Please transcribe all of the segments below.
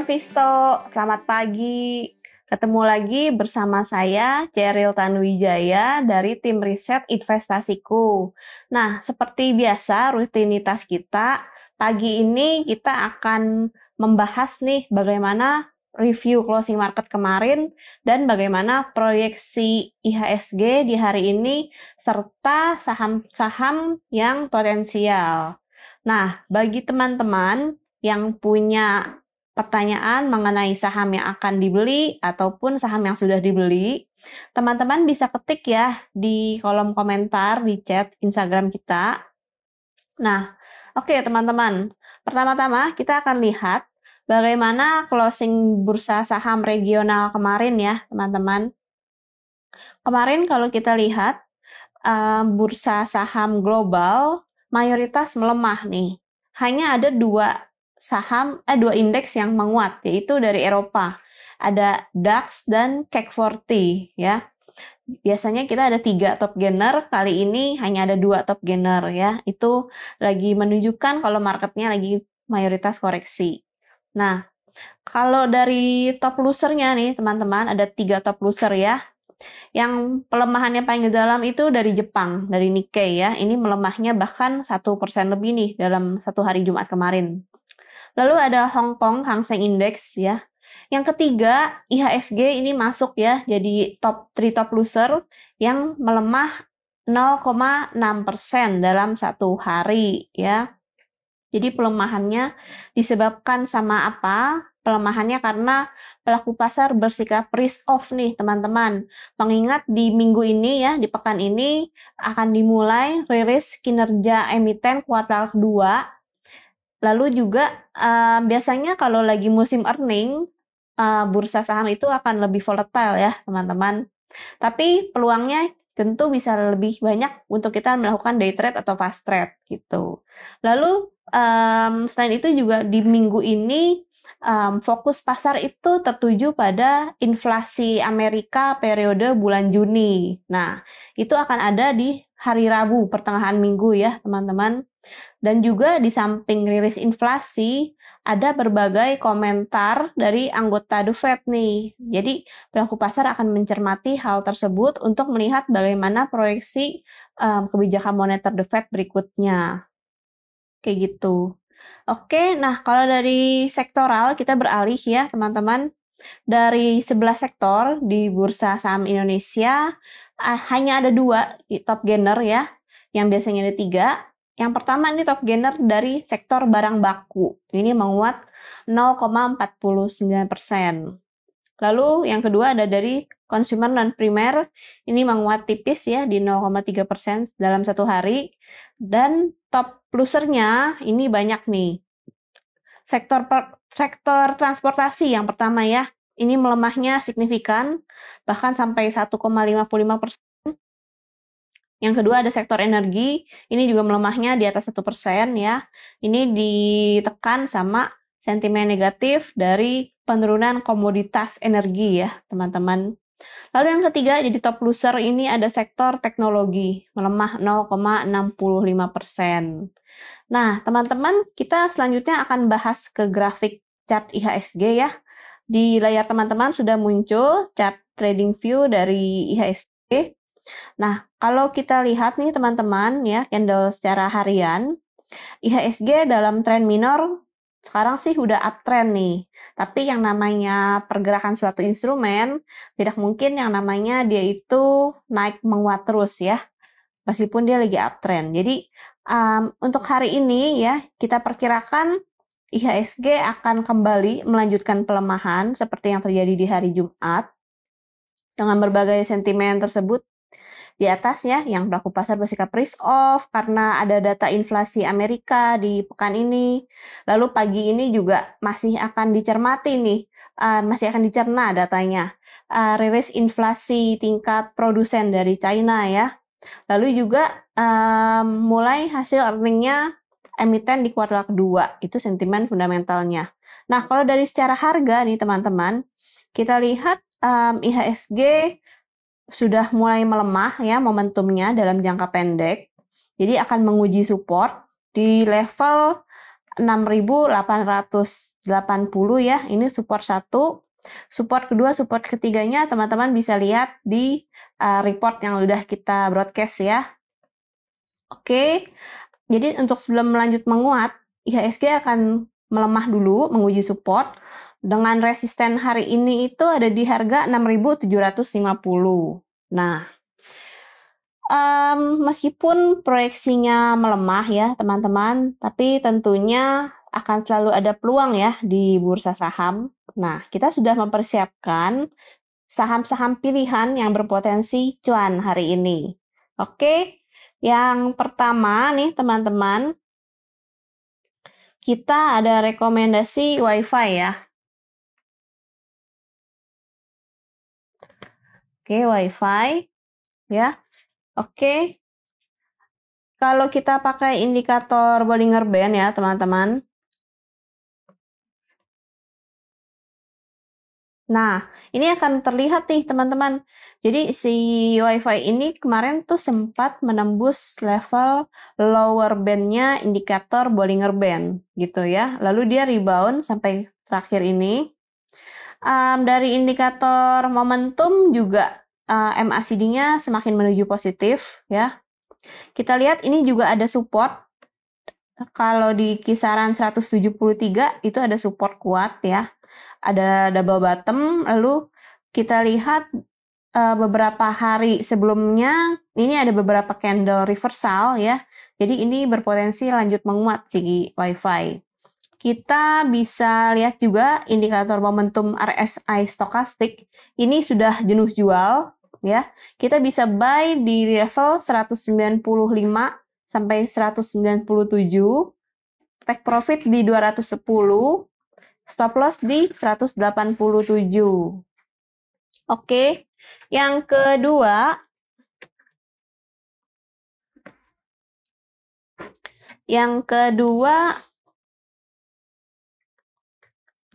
Sobat Visto, selamat pagi. Ketemu lagi bersama saya, Ceril Tanuwijaya dari tim riset investasiku. Nah, seperti biasa rutinitas kita, pagi ini kita akan membahas nih bagaimana review closing market kemarin dan bagaimana proyeksi IHSG di hari ini serta saham-saham yang potensial. Nah, bagi teman-teman yang punya pertanyaan mengenai saham yang akan dibeli ataupun saham yang sudah dibeli, teman-teman bisa ketik ya di kolom komentar di chat Instagram kita. Nah, oke okay, teman-teman. Pertama-tama kita akan lihat bagaimana closing bursa saham regional kemarin ya, teman-teman. Kemarin kalau kita lihat um, bursa saham global mayoritas melemah nih. Hanya ada dua saham eh dua indeks yang menguat yaitu dari Eropa. Ada DAX dan CAC 40 ya. Biasanya kita ada tiga top gainer, kali ini hanya ada dua top gainer ya. Itu lagi menunjukkan kalau marketnya lagi mayoritas koreksi. Nah, kalau dari top losernya nih teman-teman ada tiga top loser ya. Yang pelemahannya paling dalam itu dari Jepang, dari Nikkei ya. Ini melemahnya bahkan satu persen lebih nih dalam satu hari Jumat kemarin. Lalu ada Hong Kong Hang Seng Index ya. Yang ketiga, IHSG ini masuk ya, jadi top 3 top loser yang melemah 0,6% dalam satu hari ya. Jadi pelemahannya disebabkan sama apa? Pelemahannya karena pelaku pasar bersikap risk off nih teman-teman. Mengingat di minggu ini ya, di pekan ini akan dimulai rilis kinerja emiten kuartal kedua Lalu juga uh, biasanya kalau lagi musim earning, uh, bursa saham itu akan lebih volatile ya teman-teman. Tapi peluangnya tentu bisa lebih banyak untuk kita melakukan day trade atau fast trade gitu. Lalu um, selain itu juga di minggu ini um, fokus pasar itu tertuju pada inflasi Amerika periode bulan Juni. Nah, itu akan ada di hari Rabu pertengahan minggu ya teman-teman. Dan juga di samping rilis inflasi, ada berbagai komentar dari anggota The Fed nih. Jadi pelaku pasar akan mencermati hal tersebut untuk melihat bagaimana proyeksi um, kebijakan moneter The Fed berikutnya. Kayak gitu. Oke, nah kalau dari sektoral kita beralih ya teman-teman. Dari 11 sektor di Bursa Saham Indonesia, hanya ada dua top gainer ya, yang biasanya ada tiga, yang pertama ini top gainer dari sektor barang baku. Ini menguat 0,49 persen. Lalu yang kedua ada dari consumer non primer. Ini menguat tipis ya di 0,3 persen dalam satu hari. Dan top plusernya ini banyak nih. Sektor per, sektor transportasi yang pertama ya. Ini melemahnya signifikan bahkan sampai 1,55 persen yang kedua ada sektor energi, ini juga melemahnya di atas satu persen ya. Ini ditekan sama sentimen negatif dari penurunan komoditas energi ya teman-teman. Lalu yang ketiga jadi top loser ini ada sektor teknologi melemah 0,65 persen. Nah teman-teman kita selanjutnya akan bahas ke grafik chart IHSG ya. Di layar teman-teman sudah muncul chart trading view dari IHSG. Nah, kalau kita lihat nih teman-teman ya, candle secara harian, IHSG dalam tren minor sekarang sih udah uptrend nih. Tapi yang namanya pergerakan suatu instrumen, tidak mungkin yang namanya dia itu naik menguat terus ya. Meskipun dia lagi uptrend. Jadi um, untuk hari ini ya, kita perkirakan IHSG akan kembali melanjutkan pelemahan seperti yang terjadi di hari Jumat. Dengan berbagai sentimen tersebut, di atas ya yang pelaku pasar bersikap risk off karena ada data inflasi Amerika di pekan ini. Lalu pagi ini juga masih akan dicermati nih, uh, masih akan dicerna datanya. Uh, rilis inflasi tingkat produsen dari China ya. Lalu juga um, mulai hasil earningnya emiten di kuartal kedua, itu sentimen fundamentalnya. Nah, kalau dari secara harga nih teman-teman, kita lihat um, IHSG sudah mulai melemah ya momentumnya dalam jangka pendek. Jadi akan menguji support di level 6.880 ya. Ini support satu. Support kedua, support ketiganya teman-teman bisa lihat di uh, report yang sudah kita broadcast ya. Oke, jadi untuk sebelum melanjut menguat, IHSG akan melemah dulu, menguji support. Dengan resisten hari ini itu ada di harga 6.750. Nah, um, meskipun proyeksinya melemah ya teman-teman, tapi tentunya akan selalu ada peluang ya di bursa saham. Nah, kita sudah mempersiapkan saham-saham pilihan yang berpotensi cuan hari ini. Oke, yang pertama nih teman-teman, kita ada rekomendasi WiFi ya. Oke, WiFi ya. Oke. Kalau kita pakai indikator Bollinger Band ya, teman-teman. Nah, ini akan terlihat nih teman-teman. Jadi si WiFi ini kemarin tuh sempat menembus level lower bandnya indikator Bollinger Band gitu ya. Lalu dia rebound sampai terakhir ini. Um, dari indikator momentum juga uh, MACD-nya semakin menuju positif ya. Kita lihat ini juga ada support. Kalau di kisaran 173 itu ada support kuat ya ada double bottom lalu kita lihat uh, beberapa hari sebelumnya ini ada beberapa candle reversal ya jadi ini berpotensi lanjut menguat si wifi kita bisa lihat juga indikator momentum RSI stokastik ini sudah jenuh jual ya kita bisa buy di level 195 sampai 197 take profit di 210 Stop loss di 187. Oke. Yang kedua, yang kedua,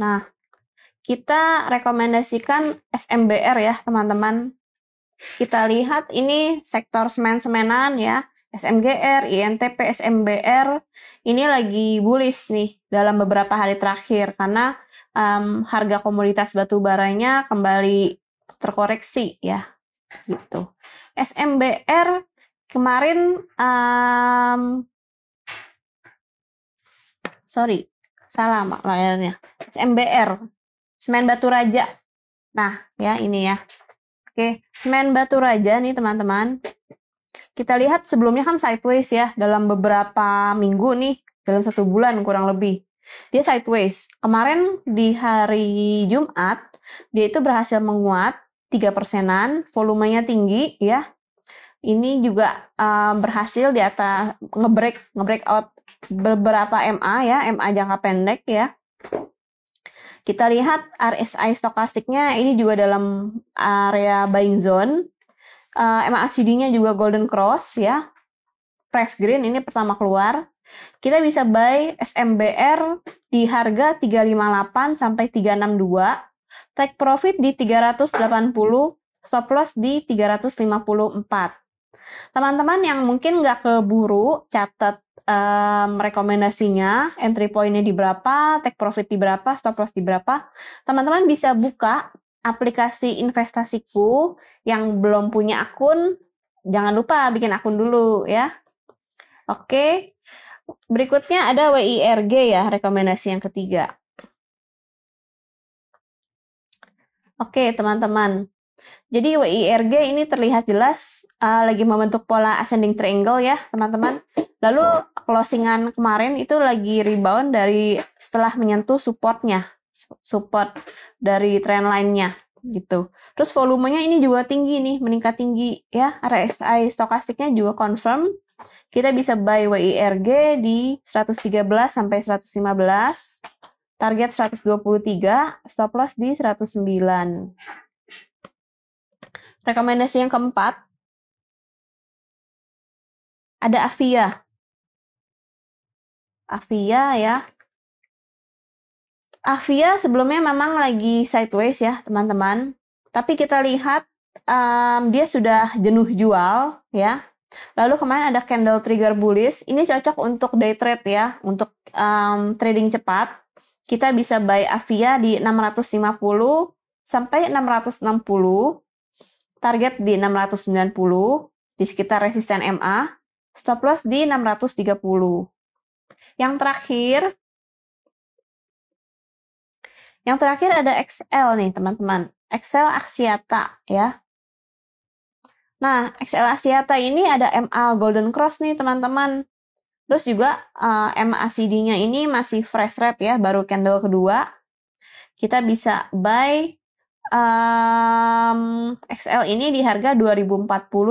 nah, kita rekomendasikan SMBR ya, teman-teman. Kita lihat ini sektor semen-semenan ya, SMGR, INTP, SMBR ini lagi bullish nih dalam beberapa hari terakhir karena um, harga komoditas batu baranya kembali terkoreksi ya gitu. SMBR kemarin um, sorry salah mak layarnya SMBR semen batu raja nah ya ini ya oke semen batu raja nih teman-teman kita lihat sebelumnya kan sideways ya dalam beberapa minggu nih, dalam satu bulan kurang lebih. Dia sideways. Kemarin di hari Jumat, dia itu berhasil menguat 3 persenan, volumenya tinggi ya. Ini juga uh, berhasil di atas ngebreak ngebreak out beberapa MA ya, MA jangka pendek ya. Kita lihat RSI stokastiknya ini juga dalam area buying zone uh, eh, MACD-nya juga Golden Cross ya. Price Green ini pertama keluar. Kita bisa buy SMBR di harga 358 sampai 362. Take profit di 380, stop loss di 354. Teman-teman yang mungkin nggak keburu, catat um, rekomendasinya, entry point-nya di berapa, take profit di berapa, stop loss di berapa. Teman-teman bisa buka aplikasi investasiku yang belum punya akun, jangan lupa bikin akun dulu ya. Oke. Berikutnya ada WIRG ya, rekomendasi yang ketiga. Oke, teman-teman. Jadi WIRG ini terlihat jelas uh, lagi membentuk pola ascending triangle ya, teman-teman. Lalu closingan kemarin itu lagi rebound dari setelah menyentuh supportnya support dari trend line-nya gitu. Terus volumenya ini juga tinggi nih, meningkat tinggi ya. RSI stokastiknya juga confirm. Kita bisa buy WIRG di 113 sampai 115. Target 123, stop loss di 109. Rekomendasi yang keempat ada Avia. Avia ya, Avia sebelumnya memang lagi sideways ya teman-teman. Tapi kita lihat um, dia sudah jenuh jual ya. Lalu kemarin ada candle trigger bullish. Ini cocok untuk day trade ya, untuk um, trading cepat, kita bisa buy Avia di 650 sampai 660, target di 690, di sekitar resisten MA, stop loss di 630. Yang terakhir, yang terakhir ada XL nih teman-teman. XL Axiata ya. Nah, XL Axiata ini ada MA Golden Cross nih teman-teman. Terus juga uh, eh, MACD-nya ini masih fresh red ya, baru candle kedua. Kita bisa buy um, XL ini di harga 2040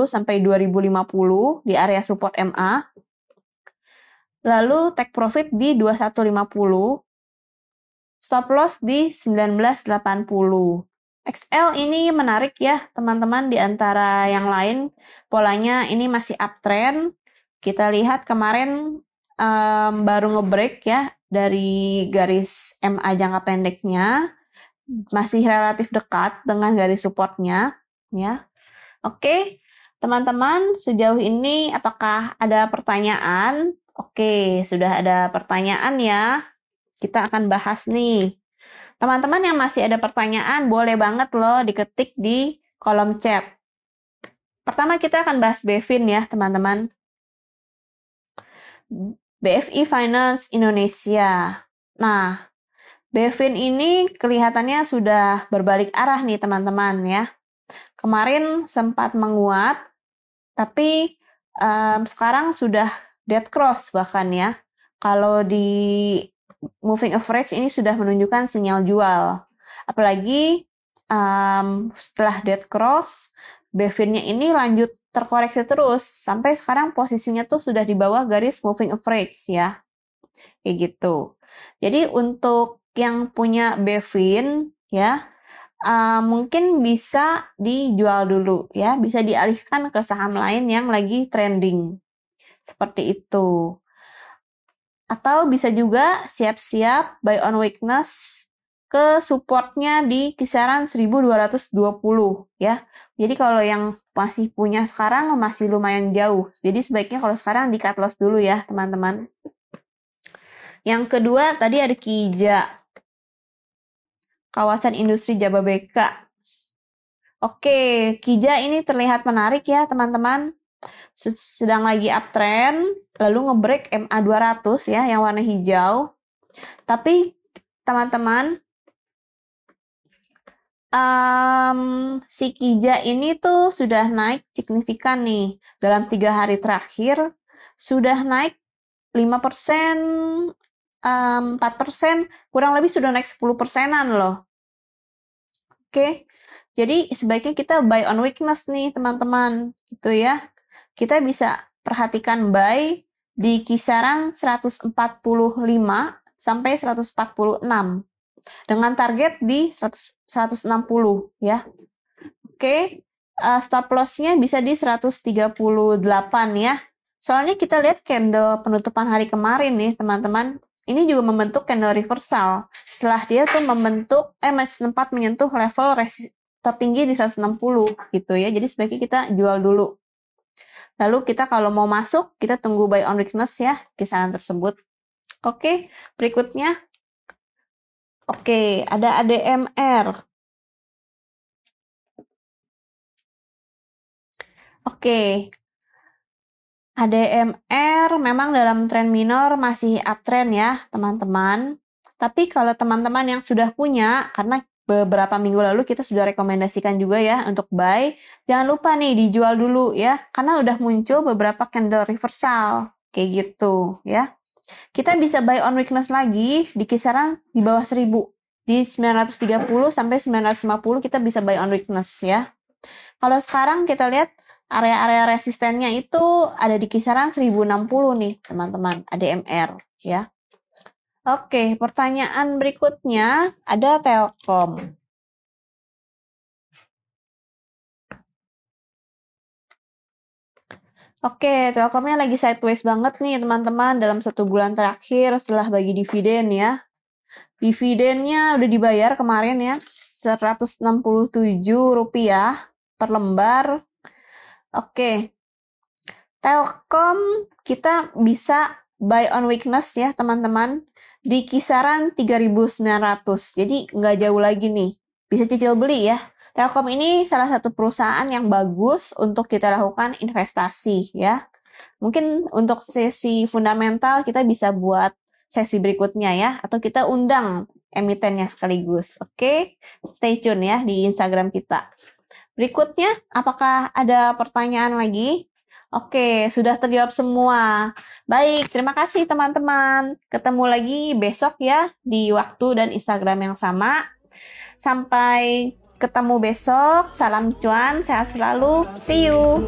sampai 2050 di area support MA. Lalu take profit di 2150. Stop loss di 1980. XL ini menarik ya teman-teman di antara yang lain polanya ini masih uptrend kita lihat kemarin um, baru ngebreak ya dari garis MA jangka pendeknya masih relatif dekat dengan garis supportnya ya. Oke, teman-teman sejauh ini apakah ada pertanyaan? Oke, sudah ada pertanyaan ya. Kita akan bahas nih. Teman-teman yang masih ada pertanyaan boleh banget loh diketik di kolom chat. Pertama kita akan bahas Bevin ya teman-teman. BFI Finance Indonesia. Nah, Bevin ini kelihatannya sudah berbalik arah nih teman-teman ya. Kemarin sempat menguat, tapi um, sekarang sudah dead cross bahkan ya. Kalau di moving average ini sudah menunjukkan sinyal jual. Apalagi um, setelah dead cross, Bevinnya ini lanjut terkoreksi terus sampai sekarang posisinya tuh sudah di bawah garis moving average ya. Kayak gitu. Jadi untuk yang punya Bevin ya uh, mungkin bisa dijual dulu ya, bisa dialihkan ke saham lain yang lagi trending. Seperti itu. Atau bisa juga siap-siap buy on weakness ke supportnya di kisaran 1220 ya. Jadi kalau yang masih punya sekarang masih lumayan jauh. Jadi sebaiknya kalau sekarang di cut loss dulu ya teman-teman. Yang kedua tadi ada Kija. Kawasan industri Jababeka. Oke, Kija ini terlihat menarik ya teman-teman. Sedang lagi uptrend, lalu ngebreak MA 200 ya yang warna hijau. Tapi teman-teman um, si Kija ini tuh sudah naik signifikan nih. Dalam tiga hari terakhir, sudah naik 5%, um, 4%, kurang lebih sudah naik 10 persenan loh. Oke, jadi sebaiknya kita buy on weakness nih teman-teman, gitu ya. Kita bisa perhatikan buy di kisaran 145 sampai 146 dengan target di 100, 160 ya. Oke, uh, stop loss-nya bisa di 138 ya. Soalnya kita lihat candle penutupan hari kemarin nih teman-teman. Ini juga membentuk candle reversal. Setelah dia tuh membentuk, eh sempat menyentuh level resi tertinggi di 160 gitu ya. Jadi sebaiknya kita jual dulu. Lalu kita kalau mau masuk, kita tunggu buy on weakness ya, kisaran tersebut. Oke, berikutnya Oke, ada ADMR. Oke. ADMR memang dalam tren minor masih uptrend ya, teman-teman. Tapi kalau teman-teman yang sudah punya, karena beberapa minggu lalu kita sudah rekomendasikan juga ya untuk buy, jangan lupa nih dijual dulu ya, karena udah muncul beberapa candle reversal kayak gitu ya. Kita bisa buy on weakness lagi di kisaran di bawah 1000. Di 930 sampai 950 kita bisa buy on weakness ya. Kalau sekarang kita lihat area-area resistennya itu ada di kisaran 1060 nih, teman-teman, ADMR ya. Oke, pertanyaan berikutnya ada Telkom. Oke, Telkomnya lagi sideways banget nih teman-teman dalam satu bulan terakhir setelah bagi dividen ya. Dividennya udah dibayar kemarin ya, 167 rupiah per lembar. Oke, Telkom kita bisa buy on weakness ya teman-teman di kisaran 3.900. Jadi nggak jauh lagi nih. Bisa cicil beli ya. Telkom ini salah satu perusahaan yang bagus untuk kita lakukan investasi ya. Mungkin untuk sesi fundamental kita bisa buat sesi berikutnya ya atau kita undang emitennya sekaligus. Oke, stay tune ya di Instagram kita. Berikutnya, apakah ada pertanyaan lagi? Oke, sudah terjawab semua. Baik, terima kasih teman-teman. Ketemu lagi besok ya di waktu dan Instagram yang sama. Sampai ketemu besok. Salam cuan, sehat selalu. See you.